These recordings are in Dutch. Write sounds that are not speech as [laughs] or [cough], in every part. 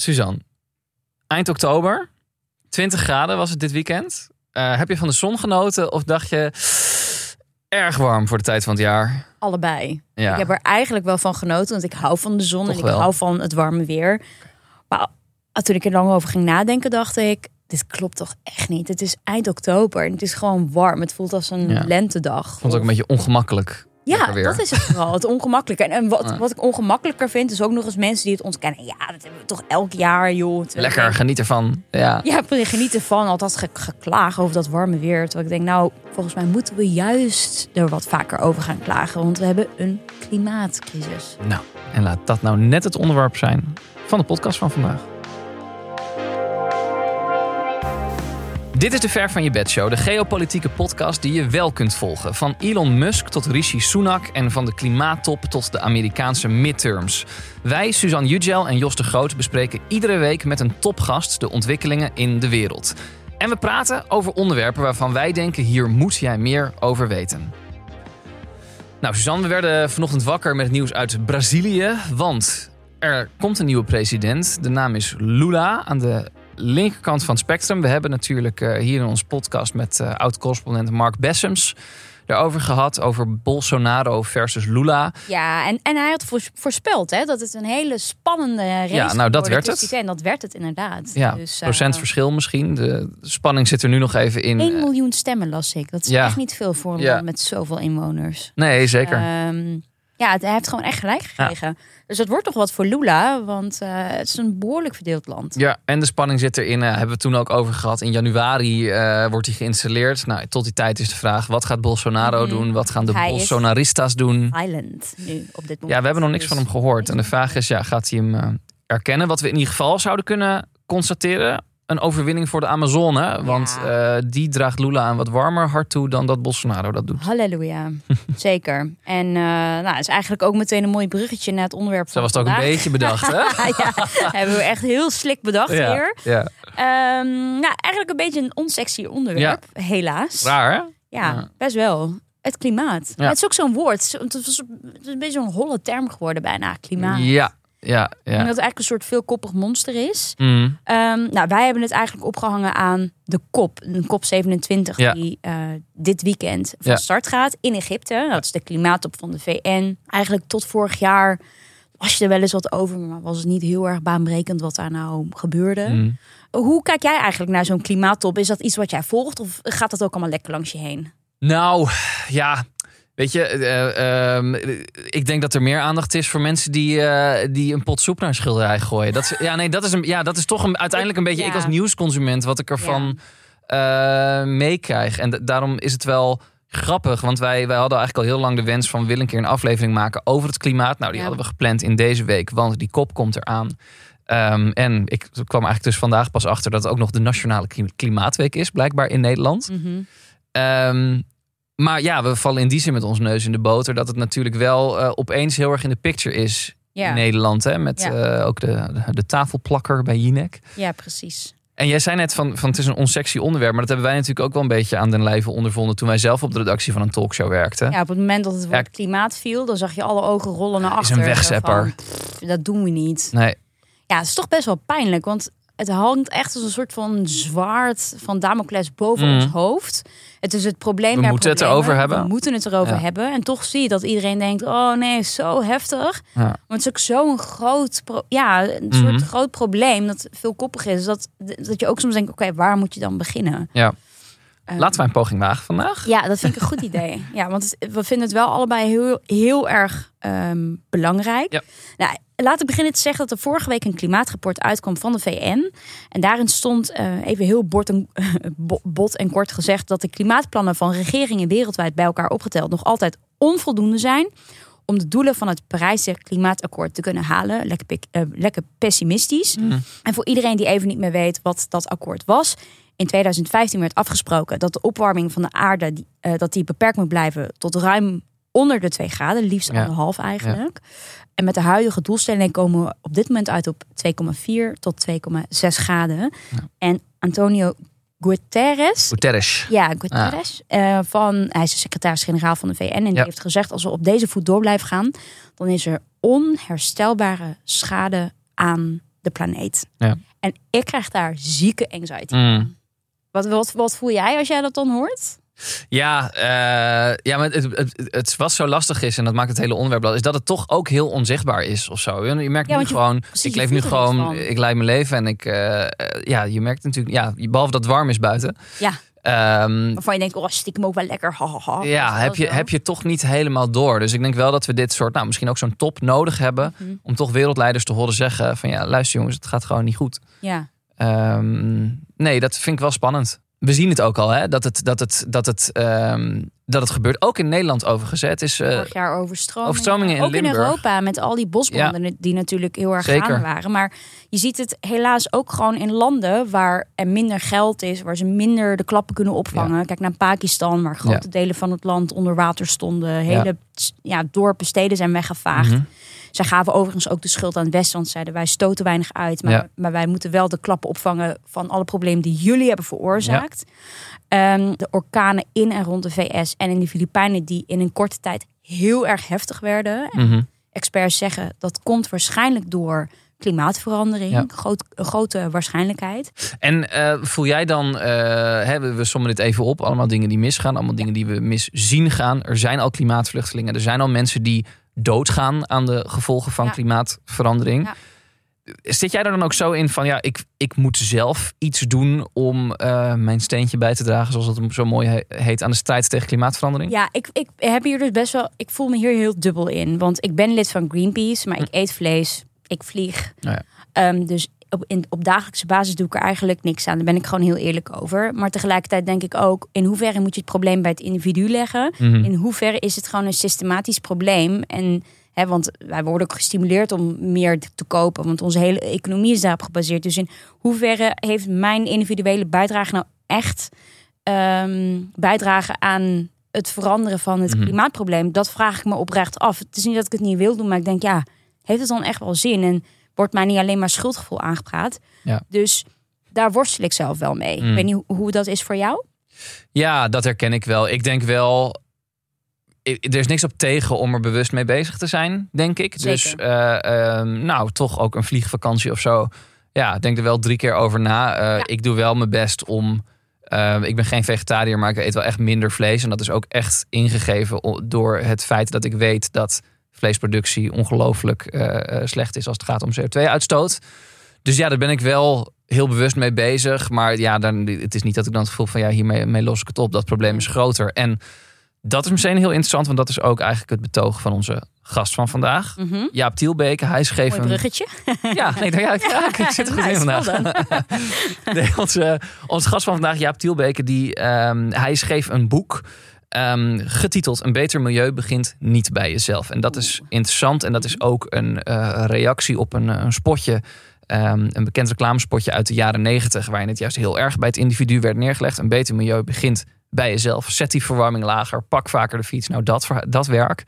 Suzanne, eind oktober, 20 graden was het dit weekend. Eh, heb je van de zon genoten of dacht je erg warm voor de tijd van het jaar? Allebei. Ja. Ik heb er eigenlijk wel van genoten, want ik hou van de zon Toch en ik wel. hou van het warme weer. Maar toen ik er lang over ging nadenken, dacht ik, dit klopt toch echt niet. Het is eind oktober en het is gewoon warm. Het voelt als een Ja. lentedag. Ik vond het ook een beetje ongemakkelijk. Ja, dat is het vooral. Het ongemakkelijke. En, en wat, wat ik ongemakkelijker vind, is ook nog eens mensen die het ontkennen. Ja, dat hebben we toch elk jaar, joh. Lekker, geniet ervan. Ja. Ja, geniet ervan. Altijd ge geklagen over dat warme weer. Terwijl ik denk, nou, volgens mij moeten we juist er wat vaker over gaan klagen. Want we hebben een klimaatcrisis. Nou, en laat dat nou net het onderwerp zijn van de podcast van vandaag. Dit is de Ver van je bed show, de geopolitieke podcast die je wel kunt volgen. Van Elon Musk tot Rishi Sunak en van de klimaattop tot de Amerikaanse midterms. Wij, Suzanne Yücel en Jos de Groot, bespreken iedere week met een topgast de ontwikkelingen in de wereld. En we praten over onderwerpen waarvan wij denken hier moet jij meer over weten. Nou, Suzanne, we werden vanochtend wakker met nieuws uit Brazilië. Want er komt een nieuwe president. De naam is Lula aan de linkerkant van het spectrum. We hebben natuurlijk eh, hier in ons podcast met eh, oud-correspondent Mark Bessems daarover gehad. Over Bolsonaro versus Lula. Ja, en, en hij had voors- voorspeld hè, dat het een hele spannende race Ja, nou, dat werd het. En dat werd het inderdaad. Ja, dus, eh, procent verschil misschien. De spanning zit er nu nog even in. 1 Eh, miljoen stemmen las ik. Dat is Ja. echt niet veel voor een Ja. land met zoveel inwoners. Nee, zeker. Ehm, ja, hij heeft gewoon echt gelijk gekregen. Dus het wordt toch wat voor Lula, want eh, het is een behoorlijk verdeeld land. Ja, en de spanning zit erin. eh, hebben we het toen ook over gehad. In januari eh, wordt hij geïnstalleerd. Nou, tot die tijd is de vraag: wat gaat Bolsonaro Mhm. doen? Wat gaan de Hij Bolsonaristas doen? Island nu op dit moment. Ja, we hebben nog niks Dus- van hem gehoord. En de vraag is: ja, gaat hij hem erkennen? Wat we in ieder geval zouden kunnen constateren: een overwinning voor de Amazone. Want eh, die draagt Lula aan wat warmer hart toe dan dat Bolsonaro dat doet. Halleluja, [laughs] zeker. En eh nou, is eigenlijk ook meteen een mooi bruggetje naar het onderwerp Zo van was het ook een beetje bedacht, hè? [laughs] ja, hebben we echt heel slik bedacht ja, hier. ja. Ehm, nou, eigenlijk een beetje een onsexy onderwerp, helaas. Raar, hè? Ja, best wel. Het klimaat. Ja. Het is ook zo'n woord. Het is een beetje zo'n holle term geworden bijna, klimaat. Ja, ja, En ja. dat het eigenlijk een soort veelkoppig monster is. Mm, Ehm, nou, wij hebben het eigenlijk opgehangen aan de COP. Een COP 27 Ja. die eh, dit weekend van Ja. start gaat in Egypte. Dat is de klimaattop van de VN. Eigenlijk tot vorig jaar was je er wel eens wat over, maar was het niet heel erg baanbrekend wat daar nou gebeurde. mm. Hoe kijk jij eigenlijk naar zo'n klimaattop? Is dat iets wat jij volgt of gaat dat ook allemaal lekker langs je heen? Nou, ja. Weet je, eh, ehm, ik denk dat er meer aandacht is voor mensen die, eh, die een pot soep naar een schilderij gooien. Dat is, ja, nee, dat is, een, ja, dat is toch een, uiteindelijk een beetje Ja. ik als nieuwsconsument wat ik ervan eh, meekrijg. En da- daarom is het wel grappig, want wij, wij hadden eigenlijk al heel lang de wens van willen een keer een aflevering maken over het klimaat. Nou, die Ja. hadden we gepland in deze week, want die kop komt eraan. Ehm, en ik kwam eigenlijk dus vandaag pas achter dat het ook nog de Nationale Klim- Klimaatweek is, blijkbaar in Nederland. Ehm, maar ja, we vallen in die zin met ons neus in de boter. Dat het natuurlijk wel eh, opeens heel erg in de picture is Ja, in Nederland. Hè? Met Ja. eh, ook de, de, de tafelplakker bij Jinek. ja precies. En jij zei net van, van het is een onsexy onderwerp. Maar dat hebben wij natuurlijk ook wel een beetje aan den lijve ondervonden. Toen wij zelf op de redactie van een talkshow werkten. Ja, op het moment dat het woord Ja. klimaat viel, dan zag je alle ogen rollen naar is achter. een Zo wegzepper. van, dat doen we niet. Nee, Ja, het is toch best wel pijnlijk, want het hangt echt als een soort van zwaard van Damocles boven Mhm. ons hoofd. Het is het probleem. We moeten het erover hebben. We moeten het erover Ja. hebben. En toch zie je dat iedereen denkt: oh nee, zo heftig. Ja. Maar het is ook zo'n groot, ja, een Mhm. soort groot probleem dat veelkoppig is. Dat, dat je ook soms denkt: oké, waar moet je dan beginnen? Ja. Ehm, laten wij een poging wagen vandaag. ja, dat vind ik een goed [laughs] idee. Ja, want we vinden het wel allebei heel, heel erg ehm, belangrijk. Ja. Nou, laat ik beginnen te zeggen dat er vorige week een klimaatrapport uitkwam van de VN. En daarin stond, eh, even heel en, [laughs] bot en kort gezegd, dat de klimaatplannen van regeringen wereldwijd bij elkaar opgeteld nog altijd onvoldoende zijn om de doelen van het Parijse klimaatakkoord te kunnen halen. Lekker, eh, lekker pessimistisch. Mhm. En voor iedereen die even niet meer weet wat dat akkoord was. In 2015 werd afgesproken dat de opwarming van de aarde die, eh, dat die beperkt moet blijven tot ruim onder de 2 graden, liefst Ja. anderhalf eigenlijk. En met de huidige doelstelling komen we op dit moment uit op 2,4 tot 2,6 graden. En Antonio Guterres, Guterres. ja, Guterres, eh, van, hij is de secretaris-generaal van de VN en die heeft gezegd als we op deze voet door blijven gaan, dan is er onherstelbare schade aan de planeet. Ja. En ik krijg daar zieke anxiety. Mm. Wat, wat, wat voel jij als jij dat dan hoort? Ja, eh, ja maar het, het, het, wat zo lastig is, en dat maakt het hele onderwerp wel, is dat het toch ook heel onzichtbaar is of zo. Je merkt Ja, nu je- gewoon, ik leef nu gewoon, ik leid mijn leven en ik, eh, eh, ja, je merkt natuurlijk, ja, behalve dat het warm is buiten. Ja. ehm, Waarvan je denkt, oh, stiekem ook wel lekker. Ha, ha, ha. Weet ja, heb je, zo. heb je toch niet helemaal door. Dus ik denk wel dat we dit soort, nou misschien ook zo'n top nodig hebben. Mhm. Om toch wereldleiders te horen zeggen van ja, luister jongens, het gaat gewoon niet goed. Ja. Ehm, nee, dat vind ik wel spannend. We zien het ook al, hè, dat, het, dat, het, dat, het, ehm, dat het gebeurt. Ook in Nederland overigens. hè. Het is, eh, Vorig jaar overstromingen. overstromingen in Ook Limburg. in Europa met al die bosbranden die natuurlijk heel erg Zeker. gaande waren. Maar je ziet het helaas ook gewoon in landen waar er minder geld is, waar ze minder de klappen kunnen opvangen. Kijk naar Pakistan, waar grote delen van het land onder water stonden. Hele ja. dorpen, steden zijn weggevaagd. Mhm. Zij gaven overigens ook de schuld aan het Westen, want zeiden wij stoten weinig uit. Maar, Ja. maar wij moeten wel de klappen opvangen van alle problemen die jullie hebben veroorzaakt. Ehm, de orkanen in en rond de VS en in de Filipijnen die in een korte tijd heel erg heftig werden. Mhm. Experts zeggen dat komt waarschijnlijk door klimaatverandering. Ja. Groot, een grote waarschijnlijkheid. En eh, voel jij dan, eh, hè, we, we sommen dit even op, allemaal dingen die misgaan, allemaal dingen die we mis zien gaan. Er zijn al klimaatvluchtelingen, er zijn al mensen die doodgaan aan de gevolgen van Ja. klimaatverandering. Zit jij er dan ook zo in van, ja, ik, ik moet zelf iets doen om eh, mijn steentje bij te dragen, zoals het zo mooi he- heet, aan de strijd tegen klimaatverandering? Ja, ik, ik heb hier dus best wel. Ik voel me hier heel dubbel in. Want ik ben lid van Greenpeace, maar ik eet vlees, ik vlieg. Nou ja. Ehm, dus op, in, op dagelijkse basis doe ik er eigenlijk niks aan. Daar ben ik gewoon heel eerlijk over. Maar tegelijkertijd denk ik ook, in hoeverre moet je het probleem bij het individu leggen? Mhm. In hoeverre is het gewoon een systematisch probleem? En hè, want wij worden ook gestimuleerd om meer te kopen, want onze hele economie is daarop gebaseerd. Dus in hoeverre heeft mijn individuele bijdrage nou echt ehm bijdrage aan het veranderen van het Mhm. klimaatprobleem? Dat vraag ik me oprecht af. Het is niet dat ik het niet wil doen, maar ik denk ja, heeft het dan echt wel zin? En wordt mij niet alleen maar schuldgevoel aangepraat? Ja. Dus daar worstel ik zelf wel mee. Mm. Ik weet niet hoe, dat is voor jou. Ja, dat herken ik wel. Ik denk wel. Er is niks op tegen om er bewust mee bezig te zijn, denk ik. Zeker. Dus, eh, ehm, nou, toch ook een vliegvakantie of zo. Ja, denk er wel drie keer over na. Eh, Ik doe wel mijn best om. eh, ik ben geen vegetariër, maar ik eet wel echt minder vlees. En dat is ook echt ingegeven door het feit dat ik weet dat vleesproductie ongelooflijk eh, eh, slecht is als het gaat om CO2-uitstoot. Dus ja, daar ben ik wel heel bewust mee bezig. Maar ja, dan, het is niet dat ik dan het gevoel van ja, hiermee mee los ik het op. Dat probleem is groter. En dat is meteen heel interessant, want dat is ook eigenlijk het betoog van onze gast van vandaag. Mhm. Jaap Tielbeke, hij schreef Mooi een... bruggetje. Ja, nee, daar, [laughs] ja, ja, ik zit er goed in vandaag. [laughs] nee, onze, onze gast van vandaag, Jaap Tielbeke, die, ehm, hij schreef een boek ehm, getiteld Een beter milieu begint niet bij jezelf. En dat is interessant en dat is ook een eh, reactie op een, eh, een spotje. ehm, een bekend reclamespotje uit de jaren negentig, waarin het juist heel erg bij het individu werd neergelegd. Een beter milieu begint bij jezelf. Zet die verwarming lager, pak vaker de fiets. Nou, dat, dat werk.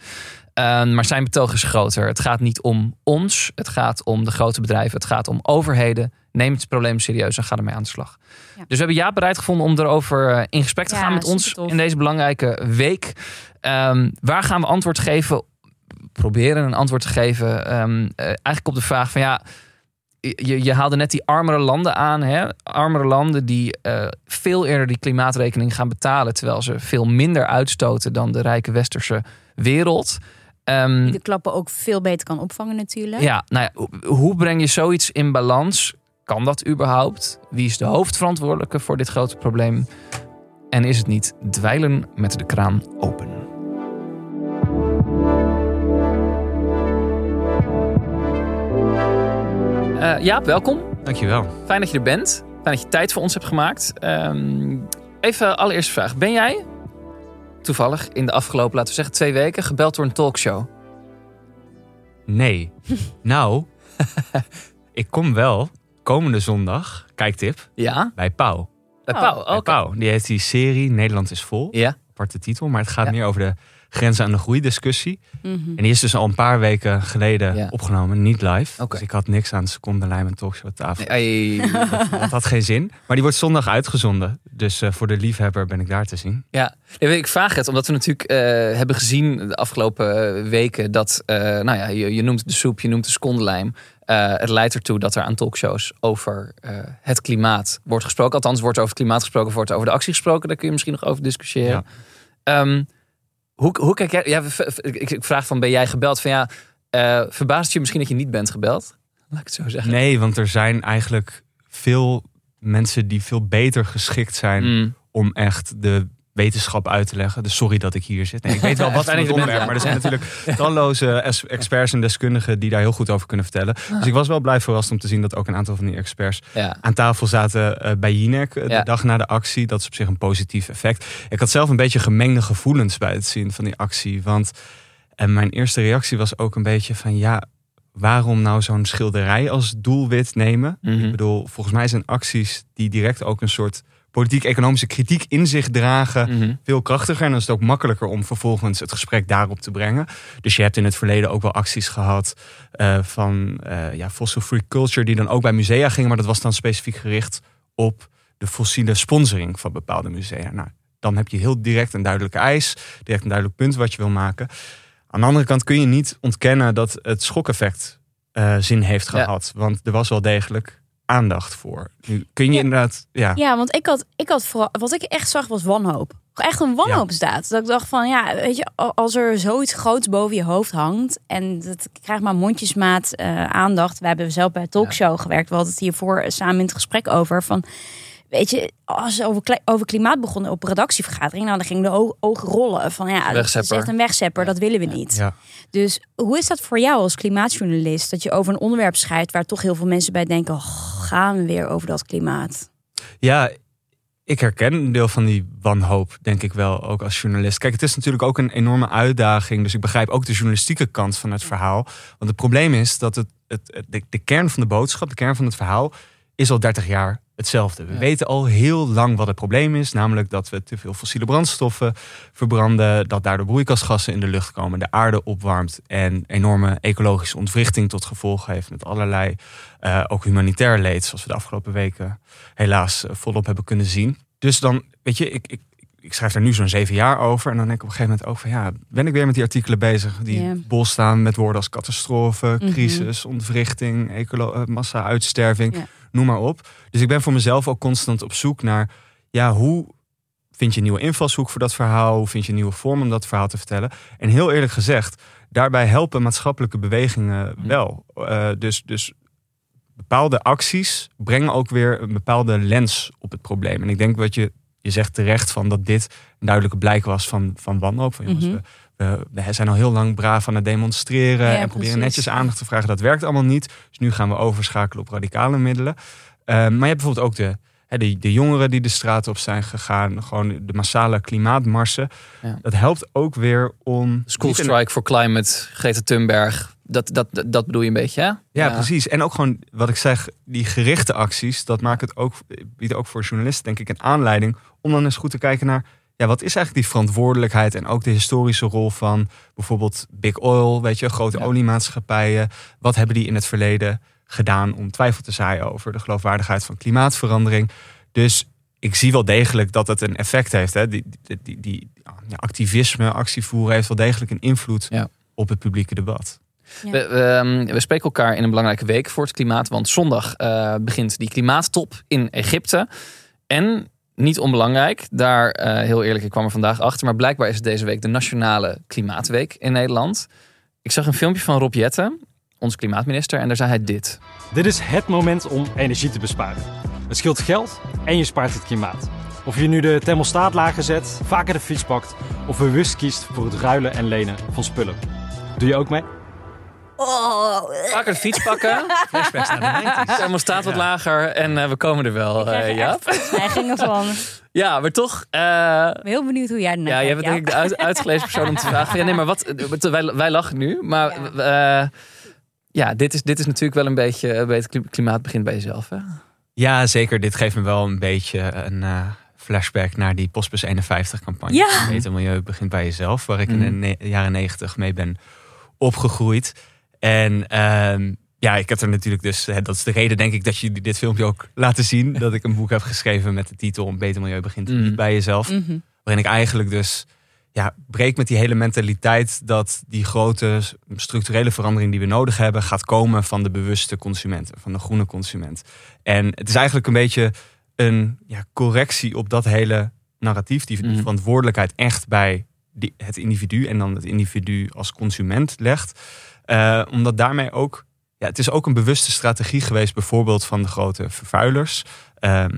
Ehm, maar zijn betoog is groter. Het gaat niet om ons. Het gaat om de grote bedrijven. Het gaat om overheden. Neem het probleem serieus en ga ermee aan de slag. Ja. Dus we hebben Jaap bereid gevonden om erover eh, in gesprek te Ja, gaan met ons in deze belangrijke week. Ehm, waar gaan we antwoord geven? Proberen een antwoord te geven. ehm, eh, eigenlijk op de vraag van ja. Je, je haalde net die armere landen aan. Hè? Armere landen die eh, veel eerder die klimaatrekening gaan betalen. Terwijl ze veel minder uitstoten dan de rijke westerse wereld. Ehm, Die de klappen ook veel beter kan opvangen natuurlijk. ja, nou ja, ho- hoe breng je zoiets in balans? Kan dat überhaupt? Wie is de hoofdverantwoordelijke voor dit grote probleem? En is het niet dweilen met de kraan open? Eh Jaap, welkom. Dankjewel. Fijn dat je er bent. Fijn dat je tijd voor ons hebt gemaakt. Ehm, even allereerste vraag. Ben jij toevallig in de afgelopen, laten we zeggen, twee weken gebeld door een talkshow? Nee. [laughs] nou, [laughs] ik kom wel komende zondag, kijktip, Ja? bij Pauw. Bij Oh. Pauw, Bij oké. Pauw. Die heeft die serie Nederland is vol. Ja. Aparte titel, maar het gaat Ja. meer over de grenzen aan de groei discussie. Mhm. En die is dus al een paar weken geleden Ja. opgenomen, niet live. Dus ik had niks aan de secondenlijn met talkshow tafel. Nee, ai. [laughs] Dat had geen zin. Maar die wordt zondag uitgezonden. Dus eh, voor de liefhebber ben ik daar te zien. Ja, Nee, ik vraag het omdat we natuurlijk eh, hebben gezien de afgelopen eh, weken dat, eh, nou ja, je, je noemt de soep, je noemt de secondenlijm. Eh, het leidt ertoe dat er aan talkshows over eh, het klimaat wordt gesproken. Althans, wordt over het klimaat gesproken, wordt over de actie gesproken. Daar kun je misschien nog over discussiëren. Ehm, hoe, hoe kijk jij? Ja, ik, ik vraag van, ben jij gebeld? Van ja, eh verbaast je misschien dat je niet bent gebeld? [laughs] Laat ik het zo zeggen. Nee, want er zijn eigenlijk veel mensen die veel beter geschikt zijn Mm. om echt de wetenschap uit te leggen. Dus sorry dat ik hier zit. Nee, ik weet wel [laughs] wat van het er onderwerp, maar er zijn natuurlijk [laughs] talloze experts en deskundigen die daar heel goed over kunnen vertellen. Dus ik was wel blij verrast om te zien dat ook een aantal van die experts Ja. aan tafel zaten eh, bij Jinek eh, de Ja. dag na de actie. Dat is op zich een positief effect. Ik had zelf een beetje gemengde gevoelens bij het zien van die actie. Want en mijn eerste reactie was ook een beetje van ja, waarom nou zo'n schilderij als doelwit nemen? Mhm. Ik bedoel, volgens mij zijn acties die direct ook een soort politiek-economische kritiek in zich dragen Mhm. veel krachtiger. En dan is het ook makkelijker om vervolgens het gesprek daarop te brengen. Dus je hebt in het verleden ook wel acties gehad eh, van eh, ja, fossil free culture, die dan ook bij musea gingen. Maar dat was dan specifiek gericht op de fossiele sponsoring van bepaalde musea. Nou, dan heb je heel direct een duidelijke eis, direct een duidelijk punt wat je wil maken. Aan de andere kant kun je niet ontkennen dat het schokeffect eh, zin heeft Ja. gehad. Want er was wel degelijk aandacht voor. Nu kun je Ja. inderdaad, ja, Ja, want ik had, ik had vooral, wat ik echt zag was wanhoop. Echt een wanhoopsdaad. Dat ik dacht van, ja, weet je, als er zoiets groots boven je hoofd hangt en dat krijgt maar mondjesmaat eh, aandacht. We hebben zelf bij een talkshow gewerkt. We hadden het hiervoor samen in het gesprek over van, weet je, als we over, over klimaat begonnen op redactievergadering, nou, dan gingen de ogen rollen van, ja, dat is echt een wegzepper. Dat willen we niet. ja. Dus hoe is dat voor jou als klimaatjournalist? Dat je over een onderwerp schrijft waar toch heel veel mensen bij denken: "Oh, gaan we weer over dat klimaat? Ja, ik herken een deel van die wanhoop, denk ik wel, ook als journalist. Kijk, het is natuurlijk ook een enorme uitdaging. Dus ik begrijp ook de journalistieke kant van het verhaal. Want het probleem is dat het, het, het- de, de kern van de boodschap, de kern van het verhaal, is al 30 jaar hetzelfde. We Ja. weten al heel lang wat het probleem is. Namelijk dat we te veel fossiele brandstoffen verbranden. Dat daardoor broeikasgassen in de lucht komen. De aarde opwarmt. En enorme ecologische ontwrichting tot gevolg heeft. Met allerlei, eh, ook humanitair leed. Zoals we de afgelopen weken helaas eh, volop hebben kunnen zien. Dus dan, weet je, ik, ik, ik schrijf daar nu zo'n zeven jaar over. En dan denk ik op een gegeven moment ook van ja, ben ik weer met die artikelen bezig die Ja. bol staan met woorden als catastrofe, Mhm. crisis, ontwrichting, eh, massa-uitsterving. Noem maar op. Dus ik ben voor mezelf ook constant op zoek naar ja, hoe vind je een nieuwe invalshoek voor dat verhaal? Hoe vind je een nieuwe vorm om dat verhaal te vertellen? En heel eerlijk gezegd, daarbij helpen maatschappelijke bewegingen wel. Eh, dus, dus bepaalde acties brengen ook weer een bepaalde lens op het probleem. En ik denk wat je, je zegt terecht van dat dit een duidelijke blijk was van, van wanhoop. Van, jongens, Mhm. we, we zijn al heel lang braaf aan het demonstreren Ja, en proberen netjes aandacht te vragen. Dat werkt allemaal niet. Dus nu gaan we overschakelen op radicale middelen. Eh, maar je hebt bijvoorbeeld ook de, hè, de, de jongeren die de straat op zijn gegaan. Gewoon de massale klimaatmarsen. Ja. Dat helpt ook weer om... School Strike for Climate, Greta Thunberg. Dat, dat, dat, dat bedoel je een beetje, hè? Ja, precies. En ook gewoon wat ik zeg, die gerichte acties, dat maakt het ook, biedt ook voor journalisten, denk ik, een aanleiding om dan eens goed te kijken naar, ja, wat is eigenlijk die verantwoordelijkheid en ook de historische rol van bijvoorbeeld Big Oil, weet je, grote Ja. oliemaatschappijen. Wat hebben die in het verleden gedaan om twijfel te zaaien over de geloofwaardigheid van klimaatverandering? Dus ik zie wel degelijk dat het een effect heeft. Hè? Die, die, die, die ja, activisme, actievoeren heeft wel degelijk een invloed Ja. op het publieke debat. Ja. We, we, ehm, we spreken elkaar in een belangrijke week voor het klimaat. Want zondag eh, begint die klimaattop in Egypte. En niet onbelangrijk, daar eh, heel eerlijk, ik kwam er vandaag achter. Maar blijkbaar is het deze week de Nationale Klimaatweek in Nederland. Ik zag een filmpje van Rob Jetten, onze klimaatminister. En daar zei hij dit. Dit is het moment om energie te besparen. Het scheelt geld en je spaart het klimaat. Of je nu de thermostaat lager zet, vaker de fiets pakt of bewust kiest voor het ruilen en lenen van spullen. Doe je ook mee? Oh, Vaker de fiets pakken. Flashbacks naar de [laughs] 90s. Thermostaat wat lager en eh, we komen er wel, eh. Hij ging ervan. Ik Ja, maar toch... eh, ben heel benieuwd hoe jij Ja, jij bent denk ik de uit, uitgelezen persoon om te [laughs] vragen. Ja, nee, maar wat? Wij, wij lachen nu, maar eh, ja, dit is, dit is natuurlijk wel een beetje, een beetje klim- klimaat begint bij jezelf. Hè? Ja, zeker. Dit geeft me wel een beetje een eh, flashback naar die Postbus 51 campagne. Ja. Beter milieu begint bij jezelf, waar ik in Mhm. de ne- jaren 90 mee ben opgegroeid. En ehm, ja, ik heb er natuurlijk dus, hè, dat is de reden denk ik dat jullie dit filmpje ook laten zien. dat ik een boek heb geschreven met de titel Een beter milieu begint Mhm. niet bij jezelf. Mhm. Waarin ik eigenlijk dus ja, breek met die hele mentaliteit dat die grote structurele verandering die we nodig hebben, gaat komen van de bewuste consument, van de groene consument. En het is eigenlijk een beetje een ja, correctie op dat hele narratief, die, die Mhm. verantwoordelijkheid echt bij die, het individu en dan het individu als consument legt. Eh, omdat daarmee ook, ja, het is ook een bewuste strategie geweest, bijvoorbeeld van de grote vervuilers. Ehm,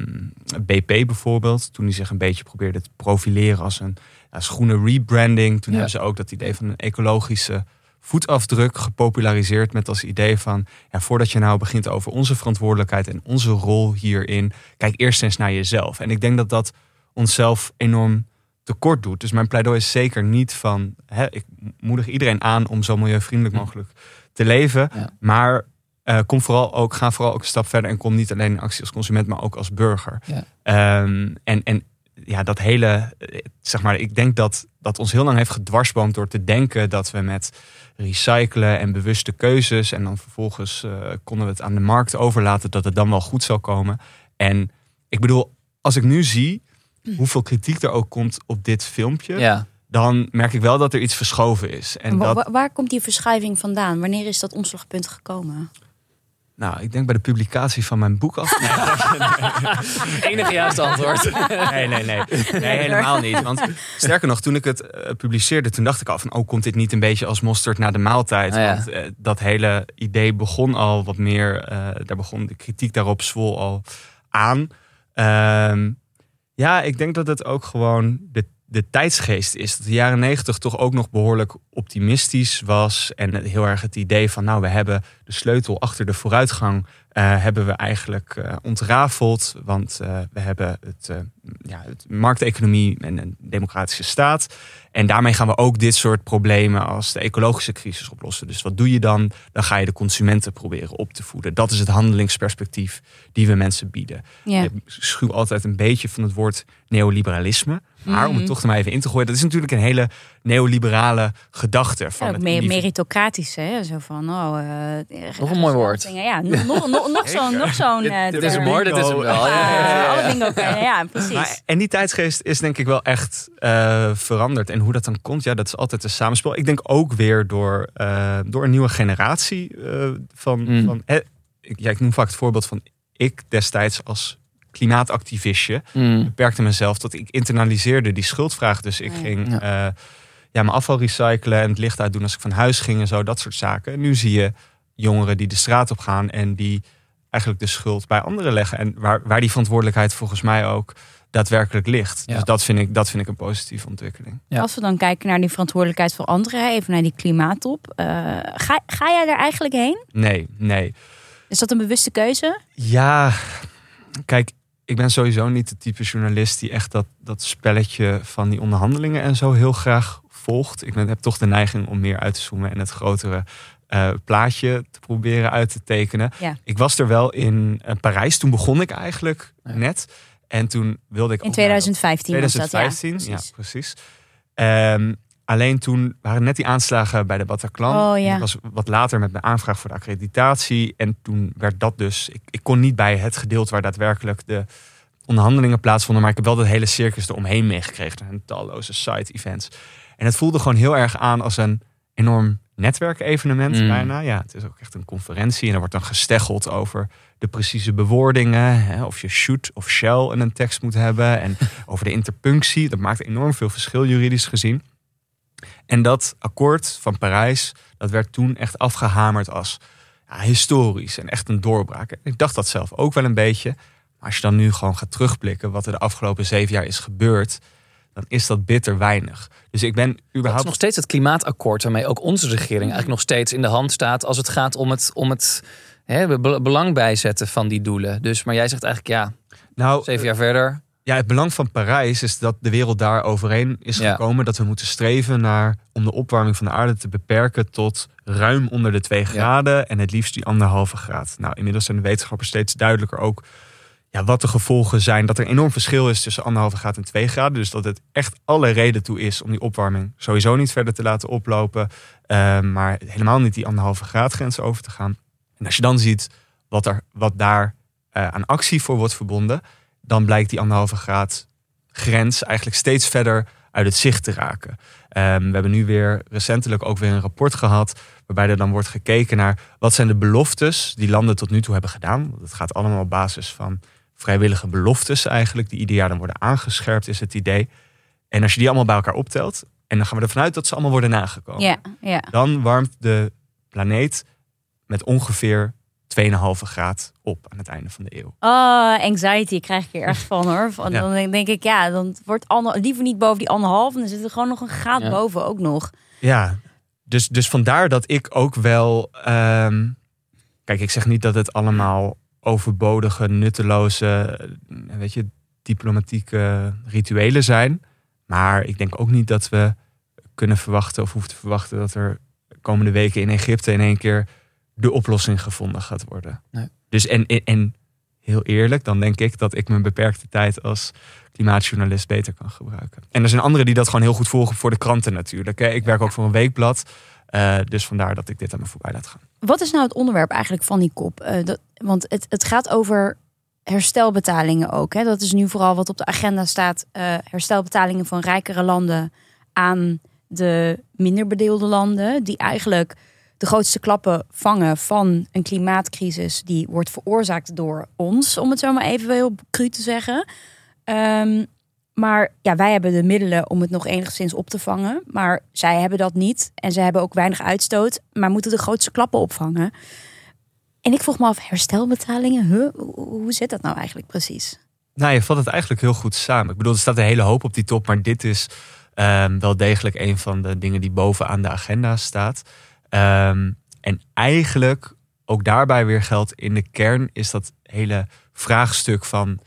BP bijvoorbeeld, toen die zich een beetje probeerde te profileren als een als groene rebranding. Toen Ja. hebben ze ook dat idee van een ecologische voetafdruk gepopulariseerd met als idee van ja, voordat je nou begint over onze verantwoordelijkheid en onze rol hierin, kijk eerst eens naar jezelf. En ik denk dat dat onszelf enorm tekort doet. Dus mijn pleidooi is zeker niet van hè, ik moedig iedereen aan om zo milieuvriendelijk mogelijk te leven, Ja. maar eh, kom vooral ook, ga vooral ook een stap verder en kom niet alleen in actie als consument, maar ook als burger. Ja. Ehm, en, en ja, dat hele, eh, zeg maar, ik denk dat dat ons heel lang heeft gedwarsboomd door te denken dat we met recyclen en bewuste keuzes en dan vervolgens eh, konden we het aan de markt overlaten dat het dan wel goed zou komen. En ik bedoel, als ik nu zie hoeveel kritiek er ook komt op dit filmpje, Ja. dan merk ik wel dat er iets verschoven is. En Wa- dat, wa- waar komt die verschuiving vandaan? Wanneer is dat omslagpunt gekomen? nou, ik denk bij de publicatie van mijn boek af. [laughs] Enige juiste antwoord. Nee, nee, nee. Nee, helemaal niet. Want sterker nog, toen ik het eh, publiceerde, toen dacht ik al van, oh, komt dit niet een beetje als mosterd na de maaltijd? Ah, ja. Want eh, dat hele idee begon al wat meer, eh, daar begon de kritiek daarop zwol al aan. Ehm, ja, ik denk dat het ook gewoon de, de tijdsgeest is. Dat de jaren negentig toch ook nog behoorlijk optimistisch was. En heel erg het idee van, nou, we hebben de sleutel achter de vooruitgang eh, hebben we eigenlijk eh, ontrafeld. Want eh, we hebben het, ja, het markteconomie en een democratische staat. En daarmee gaan we ook dit soort problemen als de ecologische crisis oplossen. Dus wat doe je dan? Dan ga je de consumenten proberen op te voeden. Dat is het handelingsperspectief die we mensen bieden. Ja. Ik schuw altijd een beetje van het woord neoliberalisme. Maar om het toch er maar even in te gooien. Dat is natuurlijk een hele neoliberale gedachte. Van Ja, ook het meer individu. meritocratisch, hè? Zo van, oh... eh, Nog een mooi woord. dingen. Ja, nog, nog, nog, nog [laughs] zo'n... Nog zo'n Dit, eh, dit is term. hoor, dit is hem wel. Ja. Eh, precies. Maar, en die tijdsgeest is denk ik wel echt eh, veranderd. En hoe dat dan komt, ja, dat is altijd een samenspel. Ik denk ook weer door, eh, door een nieuwe generatie eh, van... Mm. van eh, ik, ja, ik noem vaak het voorbeeld van ik destijds als klimaatactivistje Mm. beperkte mezelf tot ik internaliseerde die schuldvraag. Dus ik Ja. ging Ja. eh, ja, mijn afval recyclen en het licht uitdoen als ik van huis ging en zo, dat soort zaken. En nu zie je jongeren die de straat op gaan en die eigenlijk de schuld bij anderen leggen. En waar, waar die verantwoordelijkheid volgens mij ook daadwerkelijk ligt. Ja. Dus dat vind, ik, dat vind ik een positieve ontwikkeling. Ja. Als we dan kijken naar die verantwoordelijkheid voor anderen, even naar die klimaattop. eh, ga, ga jij daar eigenlijk heen? Nee, nee. Is dat een bewuste keuze? Ja, kijk, ik ben sowieso niet de type journalist die echt dat, dat spelletje van die onderhandelingen en zo heel graag volgt. Ik heb toch de neiging om meer uit te zoomen en het grotere eh, plaatje te proberen uit te tekenen. Ja. Ik was er wel in eh, Parijs, toen begon ik eigenlijk Ja. net. En toen wilde ik In ook naar dat- 2015 was dat, 2015, ja. ja, precies. Ehm, alleen toen waren net die aanslagen bij de Bataclan. Oh, ja. En Ik was wat later met mijn aanvraag voor de accreditatie. En toen werd dat dus... Ik, ik kon niet bij het gedeelte waar daadwerkelijk de onderhandelingen plaatsvonden. Maar ik heb wel dat hele circus eromheen meegekregen. Zijn talloze side-events. En het voelde gewoon heel erg aan als een enorm netwerkevenement Mm. bijna. Ja, het is ook echt een conferentie. En er wordt dan gesteggeld over de precieze bewoordingen. Hè, of je should of shall in een tekst moet hebben. En [laughs] over de interpunctie. Dat maakt enorm veel verschil juridisch gezien. En dat akkoord van Parijs, dat werd toen echt afgehamerd als ja, historisch en echt een doorbraak. Ik dacht dat zelf ook wel een beetje. Maar als je dan nu gewoon gaat terugblikken wat er de afgelopen zeven jaar is gebeurd, dan is dat bitter weinig. Dus ik ben Dat is überhaupt. nog steeds het klimaatakkoord waarmee ook onze regering eigenlijk nog steeds in de hand staat als het gaat om het, om het hè, be- belang bijzetten van die doelen. Dus, maar jij zegt eigenlijk ja, Nou, zeven jaar verder. Ja, het belang van Parijs is dat de wereld daar overeen is Ja. gekomen. Dat we moeten streven naar om de opwarming van de aarde te beperken tot ruim onder de 2 graden. En het liefst die anderhalve graad. Nou, inmiddels zijn de wetenschappers steeds duidelijker ook ja, wat de gevolgen zijn. Dat er enorm verschil is tussen anderhalve graad en 2 graden. Dus dat het echt alle reden toe is om die opwarming sowieso niet verder te laten oplopen. eh, maar helemaal niet die anderhalve graad grens over te gaan. En als je dan ziet wat, er, wat daar eh, aan actie voor wordt verbonden dan blijkt die anderhalve graad grens eigenlijk steeds verder uit het zicht te raken. Ehm, we hebben nu weer recentelijk ook weer een rapport gehad. Waarbij er dan wordt gekeken naar wat zijn de beloftes die landen tot nu toe hebben gedaan. Het gaat allemaal op basis van vrijwillige beloftes eigenlijk. Die ieder jaar dan worden aangescherpt, is het idee. En als je die allemaal bij elkaar optelt. En dan gaan we ervan uit dat ze allemaal worden nagekomen. Ja, ja. Dan warmt de planeet met ongeveer 2,5 graad op aan het einde van de eeuw. Oh, anxiety krijg ik er echt van hoor. [laughs] Van, Ja. Dan denk ik, ja, dan wordt ander, liever niet boven die anderhalf. En dan zit er gewoon nog een graad Ja. boven ook nog. Ja, dus, dus vandaar dat ik ook wel. ehm, kijk, ik zeg niet dat het allemaal overbodige, nutteloze, eh, weet je, diplomatieke rituelen zijn. Maar ik denk ook niet dat we kunnen verwachten of hoeven te verwachten dat er komende weken in Egypte in één keer de oplossing gevonden gaat worden. Nee. Dus en, en, en heel eerlijk, dan denk ik dat ik mijn beperkte tijd als klimaatjournalist beter kan gebruiken. En er zijn anderen die dat gewoon heel goed volgen voor de kranten natuurlijk. Hè. Ik werk ook voor een weekblad. Eh, dus vandaar dat ik dit aan me voorbij laat gaan. Wat is nou het onderwerp eigenlijk van die kop? Eh, dat, want het, het gaat over herstelbetalingen ook. Hè? Dat is nu vooral wat op de agenda staat. eh, herstelbetalingen van rijkere landen aan de minder bedeelde landen. Die eigenlijk de grootste klappen vangen van een klimaatcrisis. Die wordt veroorzaakt door ons, om het zo maar even heel cru te zeggen. Ehm, maar ja, wij hebben de middelen om het nog enigszins op te vangen. Maar zij hebben dat niet. En ze hebben ook weinig uitstoot. Maar moeten de grootste klappen opvangen. En ik vroeg me af, herstelbetalingen? Hoe zit dat nou eigenlijk precies? Nou, je vat het eigenlijk heel goed samen. Ik bedoel, er staat een hele hoop op die top, maar dit is ehm, wel degelijk een van de dingen die bovenaan de agenda staat. Ehm, en eigenlijk, ook daarbij weer geldt, in de kern is dat hele vraagstuk van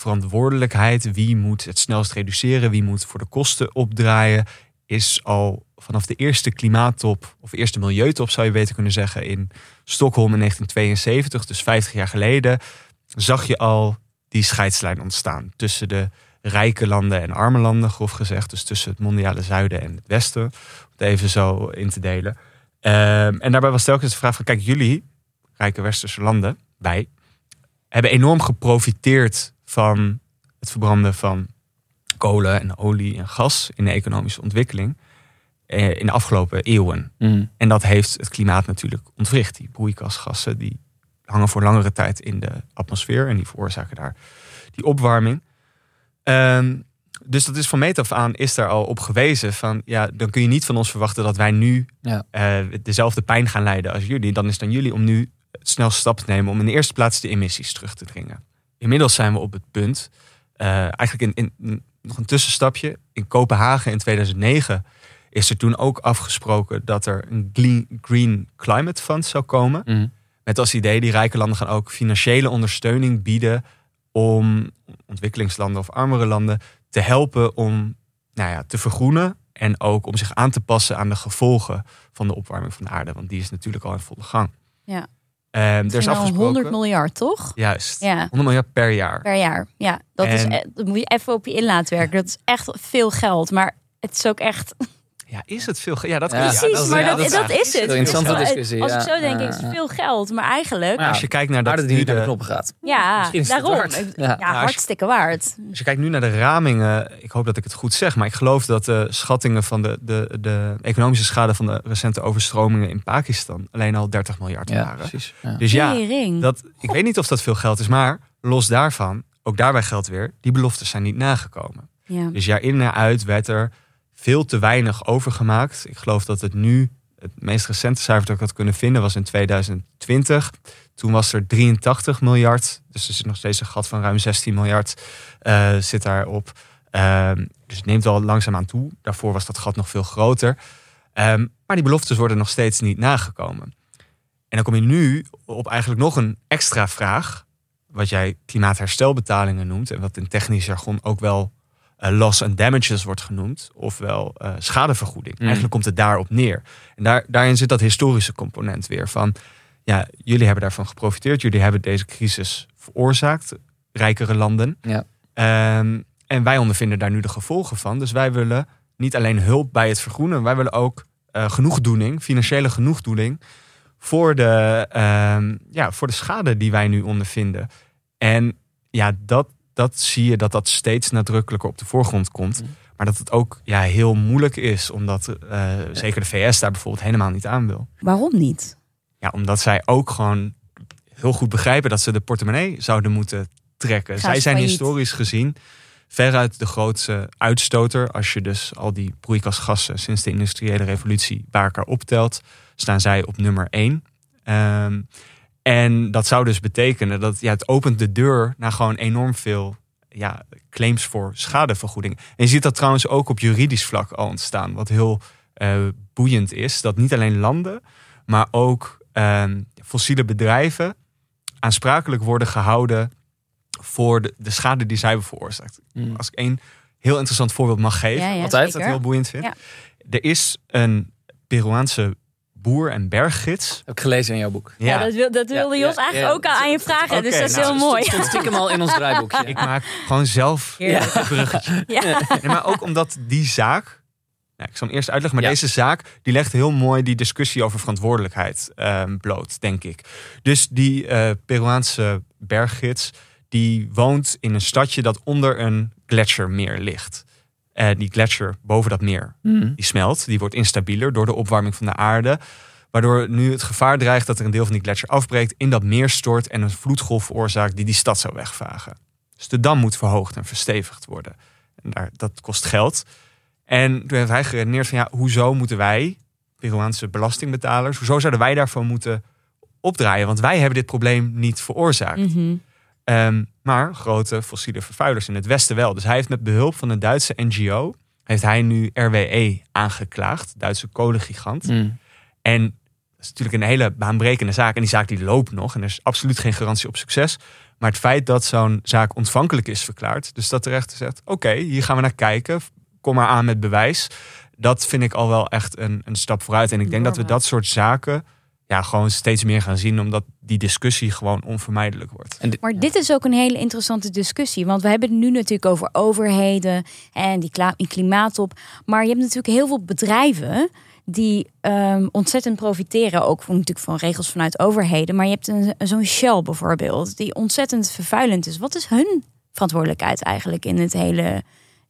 verantwoordelijkheid. Wie moet het snelst reduceren? Wie moet voor de kosten opdraaien? Is al vanaf de eerste klimaattop, of eerste milieutop zou je beter kunnen zeggen, in Stockholm in 1972, dus 50 jaar geleden, zag je al die scheidslijn ontstaan tussen de rijke landen en arme landen, grof gezegd. Dus tussen het mondiale zuiden en het westen, om het even zo in te delen. Ehm, en daarbij was telkens de vraag van, kijk, jullie, rijke westerse landen, wij, hebben enorm geprofiteerd van het verbranden van kolen en olie en gas in de economische ontwikkeling eh, in de afgelopen eeuwen. En dat heeft het klimaat natuurlijk ontwricht. Die broeikasgassen die hangen voor langere tijd in de atmosfeer en die veroorzaken daar die opwarming. Ehm, dus dat is van meet af aan is daar al op gewezen van ja, dan kun je niet van ons verwachten dat wij nu Ja. eh, dezelfde pijn gaan leiden als jullie. Dan is het aan jullie om nu snel stap te nemen om in de eerste plaats de emissies terug te dringen. Inmiddels zijn we op het punt, eh, eigenlijk in, in, nog een tussenstapje. In Kopenhagen in 2009 is er toen ook afgesproken dat er een Green, Green Climate Fund zou komen. Mhm. Met als idee, die rijke landen gaan ook financiële ondersteuning bieden om ontwikkelingslanden of armere landen te helpen om nou ja, te vergroenen en ook om zich aan te passen aan de gevolgen van de opwarming van de aarde. Want die is natuurlijk al in volle gang. Ja. Ehm, er is afgesproken. 100 miljard, toch? Juist. Ja. 100 miljard per jaar. Per jaar. Ja, dat, is, En- e- dat moet je even op je in laten werken. Dat is echt veel geld. Maar het is ook echt... Ja, is het veel? ge- Ja, dat Ja. kan Precies, ja, maar ja, dat, dat is dat, het. een interessante discussie, Als ik zo denk, is het veel geld. Maar eigenlijk... Maar ja, Als je kijkt naar dat nu de de- knoppen gaat. ja, misschien is het daarom. waard. Ja, hartstikke waard. Als je kijkt nu naar de ramingen, ik hoop dat ik het goed zeg, maar ik geloof dat de schattingen van de, de, de economische schade van de recente overstromingen in Pakistan alleen al 30 miljard Ja, waren. precies. Ja. Dus ja, dat, ik weet niet of dat veel geld is, maar los daarvan, ook daarbij geldt weer, die beloftes zijn niet nagekomen. Ja. Dus jaar in en uit werd er veel te weinig overgemaakt. Ik geloof dat het nu, het meest recente cijfer dat ik had kunnen vinden, was in 2020. Toen was er 83 miljard. Dus er zit nog steeds een gat van ruim 16 miljard eh, zit daarop. Ehm dus het neemt wel langzaam aan toe. Daarvoor was dat gat nog veel groter. Ehm, maar die beloftes worden nog steeds niet nagekomen. En dan kom je nu op eigenlijk nog een extra vraag. Wat jij klimaatherstelbetalingen noemt. En wat in technisch jargon ook wel eh, loss and damages wordt genoemd. Ofwel eh, schadevergoeding. Mm. Eigenlijk komt het daarop neer. En daar, daarin zit dat historische component weer van. Ja, jullie hebben daarvan geprofiteerd. Jullie hebben deze crisis veroorzaakt. Rijkere landen. Ja. Ehm, en wij ondervinden daar nu de gevolgen van. Dus wij willen niet alleen hulp bij het vergroenen. Wij willen ook eh, genoegdoening, financiële genoegdoening. Voor de, ehm, ja, voor de schade die wij nu ondervinden. En ja, dat, dat zie je dat dat steeds nadrukkelijker op de voorgrond komt. Mhm. Maar dat het ook ja, heel moeilijk is, omdat uh, zeker de VS daar bijvoorbeeld helemaal niet aan wil. Waarom niet? Ja, omdat zij ook gewoon heel goed begrijpen dat ze de portemonnee zouden moeten trekken. zij zijn historisch gezien veruit de grootste uitstoter. Als je dus al die broeikasgassen sinds de industriële revolutie bij elkaar optelt, staan zij op nummer één. Um, en dat zou dus betekenen dat ja, het opent de deur naar gewoon enorm veel ja, claims voor schadevergoeding. En je ziet dat trouwens ook op juridisch vlak al ontstaan, wat heel uh, boeiend is. Dat niet alleen landen, maar ook uh, fossiele bedrijven aansprakelijk worden gehouden voor de, de schade die zij hebben veroorzaakt. Mm. Als ik één heel interessant voorbeeld mag geven, ja, ja, altijd dat heel boeiend vind. Er is een Peruaanse boer en berggids. Heb ik gelezen in jouw boek. Ja, dat, wil, dat wilde Jos eigenlijk ook aan je vragen. dus dat is nou, heel mooi. Stond stiekem al in ons draaiboekje. Ik maak gewoon zelf een bruggetje. Ja. maar ook omdat die zaak... Nou, ik zal hem eerst uitleggen, maar deze zaak die legt heel mooi die discussie over verantwoordelijkheid um, bloot, denk ik. Dus die uh, Peruaanse berggids, die woont in een stadje dat onder een gletsjermeer ligt. Uh, die gletsjer boven dat meer, mm. die smelt. Die wordt instabieler door de opwarming van de aarde. Waardoor nu het gevaar dreigt dat er een deel van die gletsjer afbreekt, in dat meer stort en een vloedgolf veroorzaakt die die stad zou wegvagen. Dus de dam moet verhoogd en verstevigd worden. En daar, dat kost geld. En toen heeft hij geredeneerd van ja, hoezo moeten wij, Peruaanse belastingbetalers, hoezo zouden wij daarvan moeten opdraaien? Want wij hebben dit probleem niet veroorzaakt. Mm Ehm, maar grote fossiele vervuilers in het Westen wel. Dus hij heeft met behulp van een Duitse NGO, heeft hij nu RWE aangeklaagd, Duitse kolengigant. Mm. En dat is natuurlijk een hele baanbrekende zaak. En die zaak die loopt nog. En er is absoluut geen garantie op succes. Maar het feit dat zo'n zaak ontvankelijk is verklaard. Dus dat de rechter zegt, oké, hier gaan we naar kijken. Kom maar aan met bewijs. Dat vind ik al wel echt een, een stap vooruit. En ik denk dat we dat soort zaken ja, gewoon steeds meer gaan zien, omdat die discussie gewoon onvermijdelijk wordt. Maar dit is ook een hele interessante discussie, want we hebben het nu natuurlijk over overheden en die klimaatop. Maar je hebt natuurlijk heel veel bedrijven die um, ontzettend profiteren, ook van, natuurlijk van regels vanuit overheden. Maar je hebt een, zo'n Shell bijvoorbeeld, die ontzettend vervuilend is. Wat is hun verantwoordelijkheid eigenlijk in het hele,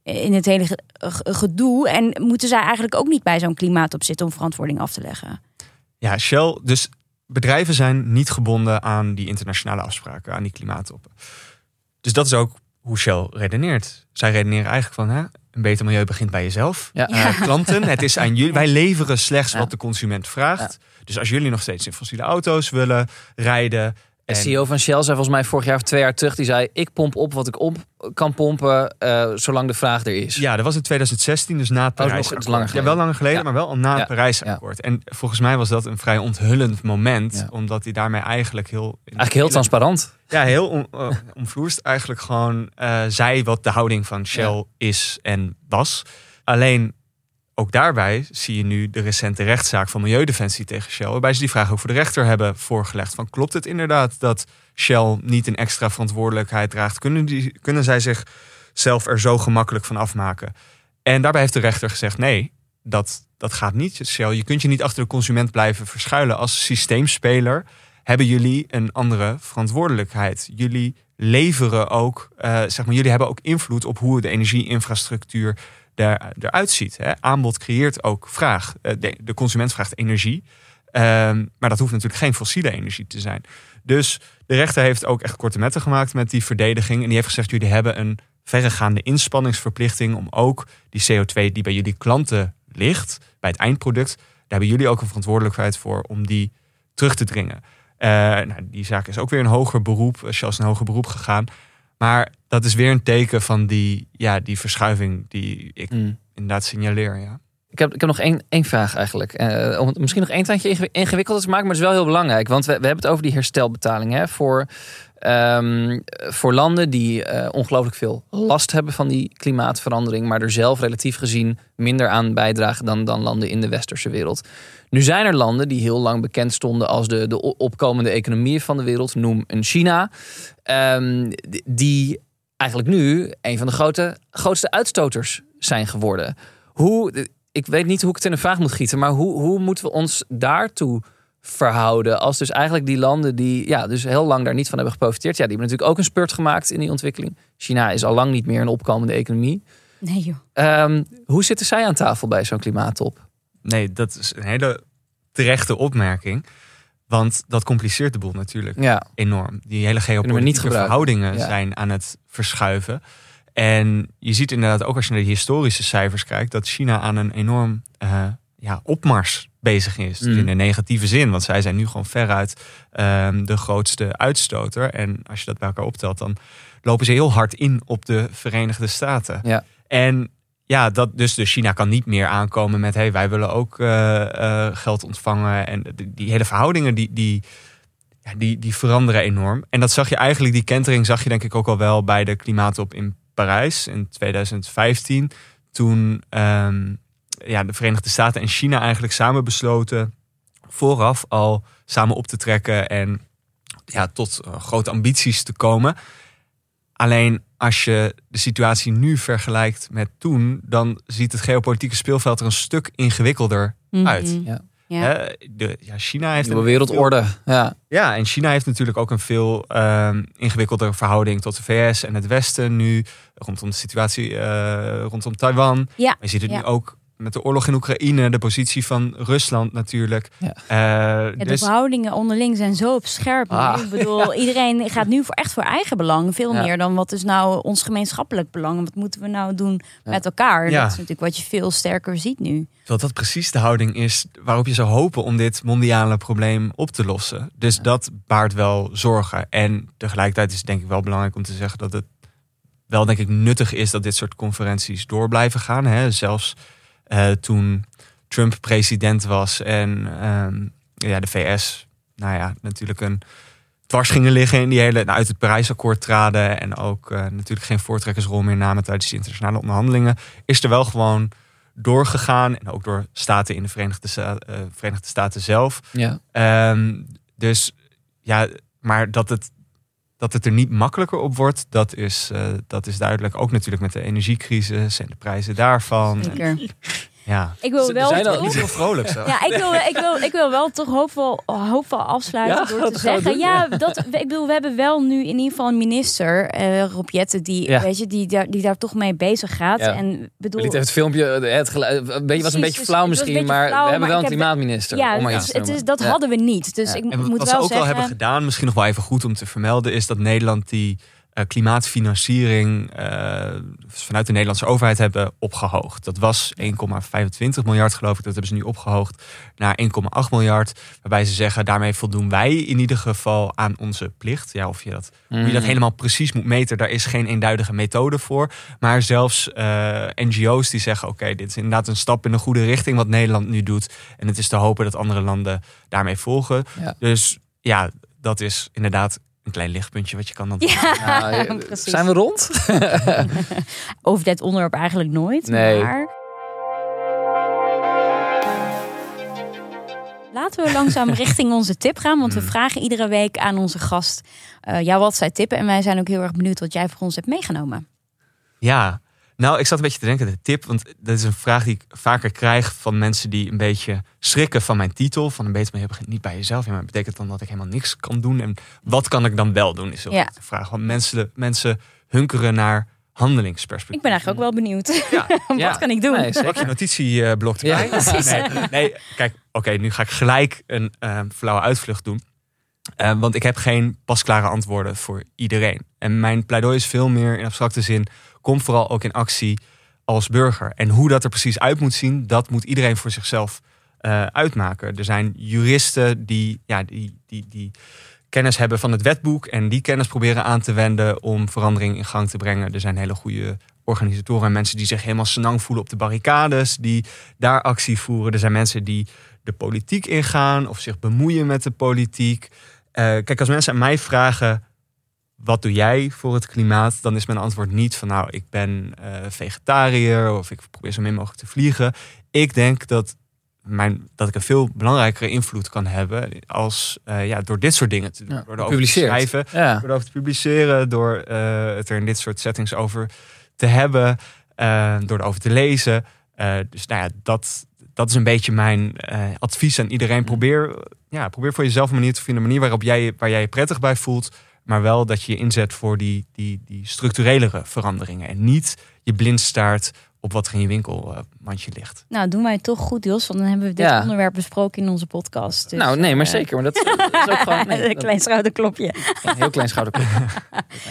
in het hele gedoe? En moeten zij eigenlijk ook niet bij zo'n klimaatop zitten om verantwoording af te leggen? Ja, Shell, dus bedrijven zijn niet gebonden aan die internationale afspraken, aan die klimaattoppen. Dus dat is ook hoe Shell redeneert. Zij redeneren eigenlijk van, hè, een beter milieu begint bij jezelf. Ja. Uh, klanten, het is aan jullie. Wij leveren slechts wat de consument vraagt. Dus als jullie nog steeds in fossiele auto's willen rijden, de CEO van Shell zei volgens mij vorig jaar of twee jaar terug. Die zei, ik pomp op wat ik op kan pompen, uh, zolang de vraag er is. Ja, dat was in 2016, dus na het Parijs. Oh, ja, wel langer geleden, maar wel al na het Parijsakkoord. En volgens mij was dat een vrij onthullend moment. Omdat hij daarmee eigenlijk heel... Eigenlijk heel transparant. Ja, heel on, uh, omvloerst eigenlijk gewoon uh, zei wat de houding van Shell is en was. Alleen ook daarbij zie je nu de recente rechtszaak van Milieudefensie tegen Shell. Waarbij ze die vraag ook voor de rechter hebben voorgelegd. Van klopt het inderdaad dat Shell niet een extra verantwoordelijkheid draagt? Kunnen, die, kunnen zij zichzelf er zo gemakkelijk van afmaken? En daarbij heeft de rechter gezegd nee, dat, dat gaat niet. Shell, je kunt je niet achter de consument blijven verschuilen. Als systeemspeler hebben jullie een andere verantwoordelijkheid. Jullie leveren ook, uh, zeg maar, jullie hebben ook invloed op hoe de energieinfrastructuur er, eruit ziet. Hè. Aanbod creëert ook vraag. Eh, de, de consument vraagt energie. Ehm, maar dat hoeft natuurlijk geen fossiele energie te zijn. Dus de rechter heeft ook echt korte metten gemaakt met die verdediging. En die heeft gezegd: jullie hebben een verregaande inspanningsverplichting om ook die CO2 die bij jullie klanten ligt, bij het eindproduct, daar hebben jullie ook een verantwoordelijkheid voor om die terug te dringen. Uh, nou, die zaak is ook weer een hoger beroep, is een hoger beroep gegaan. Maar dat is weer een teken van die, ja, die verschuiving die ik mm. inderdaad signaleer. Ja. Ik heb, ik heb nog één, één vraag eigenlijk. Uh, om het misschien nog één tandje ingewikkelder te maken, maar het is wel heel belangrijk. Want we, we hebben het over die herstelbetaling hè, voor, um, voor landen die uh, ongelooflijk veel last hebben van die klimaatverandering, maar er zelf relatief gezien minder aan bijdragen dan, dan landen in de westerse wereld. Nu zijn er landen die heel lang bekend stonden als de, de opkomende economieën van de wereld, noem een China, um, die eigenlijk nu een van de grote, grootste uitstoters zijn geworden. Hoe, ik weet niet hoe ik het in een vraag moet gieten, maar hoe, hoe moeten we ons daartoe verhouden? Als dus eigenlijk die landen die ja, dus heel lang daar niet van hebben geprofiteerd, ja, die hebben natuurlijk ook een spurt gemaakt in die ontwikkeling. China is al lang niet meer een opkomende economie. Nee joh. Ehm, hoe zitten zij aan tafel bij zo'n klimaattop? Nee, dat is een hele terechte opmerking. Want dat compliceert de boel natuurlijk Ja, enorm. Die hele geopolitieke verhoudingen Ja. zijn aan het verschuiven. En je ziet inderdaad ook als je naar de historische cijfers kijkt... dat China aan een enorm eh, ja, opmars bezig is. Mm. in een negatieve zin. Want zij zijn nu gewoon veruit ehm, de grootste uitstoter. En als je dat bij elkaar optelt, dan lopen ze heel hard in op de Verenigde Staten. Ja. En ja, dat, dus, dus China kan niet meer aankomen met... hey, wij willen ook eh, eh, geld ontvangen. En die, hele verhoudingen, die, die, die, die veranderen enorm. En dat zag je eigenlijk, die kentering zag je denk ik ook al wel... bij de klimaatop in Parijs in 2015. Toen ehm, ja, de Verenigde Staten en China eigenlijk samen besloten... vooraf al samen op te trekken en ja, tot eh, grote ambities te komen... Alleen als je de situatie nu vergelijkt met toen, dan ziet het geopolitieke speelveld er een stuk ingewikkelder uit. Mhm. Ja. Ja. Hè, de, ja, China heeft nieuwe een wereldorde. Ja. veel- ja, en China heeft natuurlijk ook een veel ehm ingewikkeldere verhouding tot de VS en het Westen nu rondom de situatie eh, rondom Taiwan. Ja, Je ziet het ja. nu ook met de oorlog in Oekraïne, de positie van Rusland natuurlijk. Ja. Eh, Ja, de dus verhoudingen onderling zijn zo op scherp. Ah, ik bedoel, [laughs] iedereen gaat nu voor echt voor eigen belang. Veel Ja. meer dan wat is nou ons gemeenschappelijk belang. En Wat moeten we nou doen Ja. met elkaar? Ja. Dat is natuurlijk wat je veel sterker ziet nu. Terwijl dat precies de houding is waarop je zou hopen om dit mondiale probleem op te lossen. Dus dat baart wel zorgen. En tegelijkertijd is het denk ik wel belangrijk om te zeggen dat het wel denk ik nuttig is dat dit soort conferenties door blijven gaan. Hè? Zelfs eh, toen Trump president was en ehm, ja, de VS, nou ja, natuurlijk een dwars gingen liggen in die hele, nou, uit het Parijsakkoord traden en ook eh, natuurlijk geen voortrekkersrol meer namen tijdens de internationale onderhandelingen, is er wel gewoon doorgegaan. En ook door staten in de Verenigde, Sta- eh, Verenigde Staten zelf. Ja. Ehm, dus ja, maar dat het, dat het er niet makkelijker op wordt, dat is, eh, dat is duidelijk. Ook natuurlijk met de energiecrisis en de prijzen daarvan. En. Ja. Ik wil wel zijn al toch- Niet heel vrolijk zo. Ja, ik wil, ik wil, ik wil wel toch hoopvol, hoopvol afsluiten Ja, door te zeggen. ja, dat, ik bedoel, we hebben wel nu in ieder geval een minister, eh Rob Jetten, die, Ja. weet je, die, daar, die daar toch mee bezig gaat. Ja. En bedoel, liet even het filmpje, het geluid, een beetje, was een beetje dus flauw misschien, beetje maar flauw, we hebben wel een heb- klimaatminister. ja, om maar het, iets is- dat Ja. hadden we niet. Dus Ja. ik En moet wat wel ze ook zeggen. wel hebben gedaan, misschien nog wel even goed om te vermelden, is dat Nederland die eh, klimaatfinanciering eh, vanuit de Nederlandse overheid hebben opgehoogd. Dat was 1,25 miljard geloof ik. Dat hebben ze nu opgehoogd naar 1,8 miljard. Waarbij ze zeggen, daarmee voldoen wij in ieder geval aan onze plicht. Ja, of je dat, hoe je dat Mm. helemaal precies moet meten, daar is geen eenduidige methode voor. Maar zelfs eh, NGO's die zeggen, oké, dit is inderdaad een stap in de goede richting wat Nederland nu doet. En het is te hopen dat andere landen daarmee volgen. Ja. Dus ja, dat is inderdaad een klein lichtpuntje wat je kan dan doen. Ja, Nou, [laughs] precies. zijn we rond? [laughs] Over dit onderwerp eigenlijk nooit. Nee. Maar... Laten we langzaam [laughs] richting onze tip gaan. Want we Hmm. vragen iedere week aan onze gast eh ja, wat zij tippen. En wij zijn ook heel erg benieuwd wat jij voor ons hebt meegenomen. Ja, nou, ik zat een beetje te denken, de tip, want dat is een vraag die ik vaker krijg van mensen die een beetje schrikken van mijn titel. Van een beetje, maar je begint niet bij jezelf. Ja, maar betekent dan dat ik helemaal niks kan doen? En wat kan ik dan wel doen, is Ja. goed de vraag. Want mensen, mensen hunkeren naar handelingsperspectief. Ik ben eigenlijk ook wel benieuwd. Ja, [laughs] wat Ja. kan ik doen? Nee, Pak je notitieblok Ja, erbij. nee, nee, kijk, oké, nu ga ik gelijk een eh, flauwe uitvlucht doen. Eh, want ik heb geen pasklare antwoorden voor iedereen. En mijn pleidooi is veel meer in abstracte zin. Kom vooral ook in actie als burger. En hoe dat er precies uit moet zien, dat moet iedereen voor zichzelf eh, uitmaken. Er zijn juristen die, ja, die, die, die kennis hebben van het wetboek en die kennis proberen aan te wenden om verandering in gang te brengen. Er zijn hele goede organisatoren en mensen die zich helemaal senang voelen op de barricades, die daar actie voeren. Er zijn mensen die de politiek ingaan of zich bemoeien met de politiek. Eh, kijk, als mensen aan mij vragen, wat doe jij voor het klimaat? Dan is mijn antwoord niet van, nou, ik ben eh, vegetariër of ik probeer zo min mogelijk te vliegen. Ik denk dat, mijn, dat ik een veel belangrijkere invloed kan hebben als, eh, ja, door dit soort dingen te doen. Ja, door erover te schrijven, Ja. door erover te publiceren, door eh, het er in dit soort settings over te hebben, door erover te lezen. Dus nou ja, dat, dat is een beetje mijn advies aan iedereen. Probeer, ja, probeer voor jezelf een manier te vinden, een manier waarop jij, waar jij je prettig bij voelt, Maar wel dat je je inzet voor die, die, die structurelere veranderingen. En niet je blind staart op wat er in je winkelmandje ligt. Nou, doen wij het toch goed, Jos. Want dan hebben we dit Ja. onderwerp besproken in onze podcast. Dus, nou, nee, maar eh, zeker. Maar dat, dat [laughs] is ook gewoon nee, een klein schouderklopje. een heel klein schouderklopje. [laughs]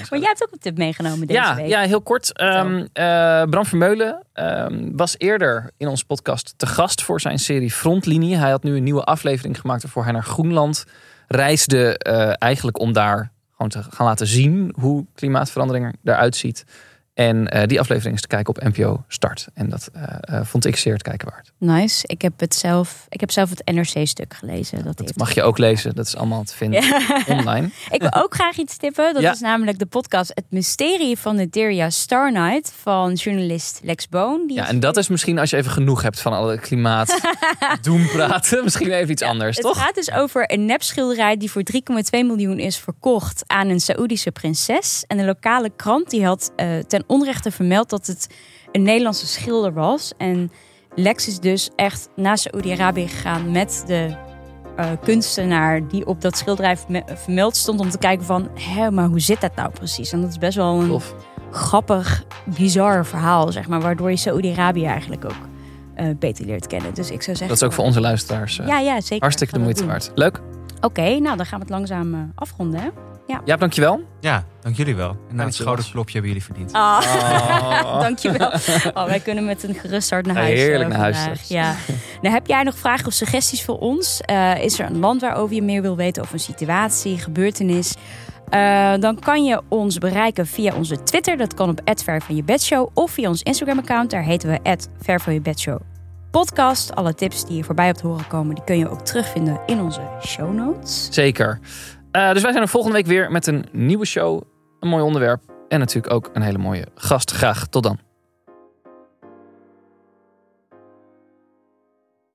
Maar jij hebt ook een tip meegenomen deze Ja, week. ja, heel kort. Ehm, eh, Bram Vermeulen ehm, was eerder in onze podcast te gast voor zijn serie Frontlinie. Hij had nu een nieuwe aflevering gemaakt waarvoor hij naar Groenland reisde. eh, eigenlijk om daar gewoon te gaan laten zien hoe klimaatverandering eruit ziet. En eh, die aflevering is te kijken op NPO Start. En dat eh, eh, vond ik zeer het kijken waard. Nice. Ik heb het zelf. Ik heb zelf het NRC-stuk gelezen. Dat, Dat mag je ook lezen. Dat is allemaal te vinden Ja. [laughs] online. [laughs] Ik wil ook graag iets tippen. Dat Ja. is namelijk de podcast Het Mysterie van de Deria Star Night van journalist Lex Boon. Die Ja, en dat is misschien als je even genoeg hebt van alle klimaat [laughs] doen praten. Misschien even iets anders, Het toch? gaat dus over een nepschilderij die voor 3,2 miljoen is verkocht aan een Saoedische prinses. En de lokale krant die had ten onrechte vermeld dat het een Nederlandse schilder was. En Lex is dus echt naar Saoedi-Arabië gegaan met de eh, kunstenaar die op dat schilderij verme- vermeld stond. Om te kijken van, hé, maar hoe zit dat nou precies? En dat is best wel een Tof. grappig, bizar verhaal, zeg maar. Waardoor je Saoedi-Arabië eigenlijk ook eh, beter leert kennen. Dus ik zou zeggen... Dat is ook voor onze luisteraars eh, Ja, ja, zeker. hartstikke de moeite doen. waard. Leuk. Oké, nou dan gaan we het langzaam afronden. Hè? Ja, dankjewel. Ja, dank jullie wel. En Dank het je schouderklopje hebben jullie verdiend. Ah, Oh. [laughs] dankjewel. Oh, wij kunnen met een gerust hart naar Ja, huis. heerlijk eh, naar huis. Ja. Nou, heb jij nog vragen of suggesties voor ons? Eh, is er een land waarover je meer wil weten of een situatie, gebeurtenis? Eh, dan kan je ons bereiken via onze Twitter. Dat kan op @vervanjebedshow of via ons Instagram-account. Daar heten we @vervanjebedshow podcast. Alle tips die je voorbij hebt horen komen, die kun je ook terugvinden in onze show notes. Zeker. Eh, dus wij zijn er volgende week weer met een nieuwe show, een mooi onderwerp en natuurlijk ook een hele mooie gast. Graag tot dan.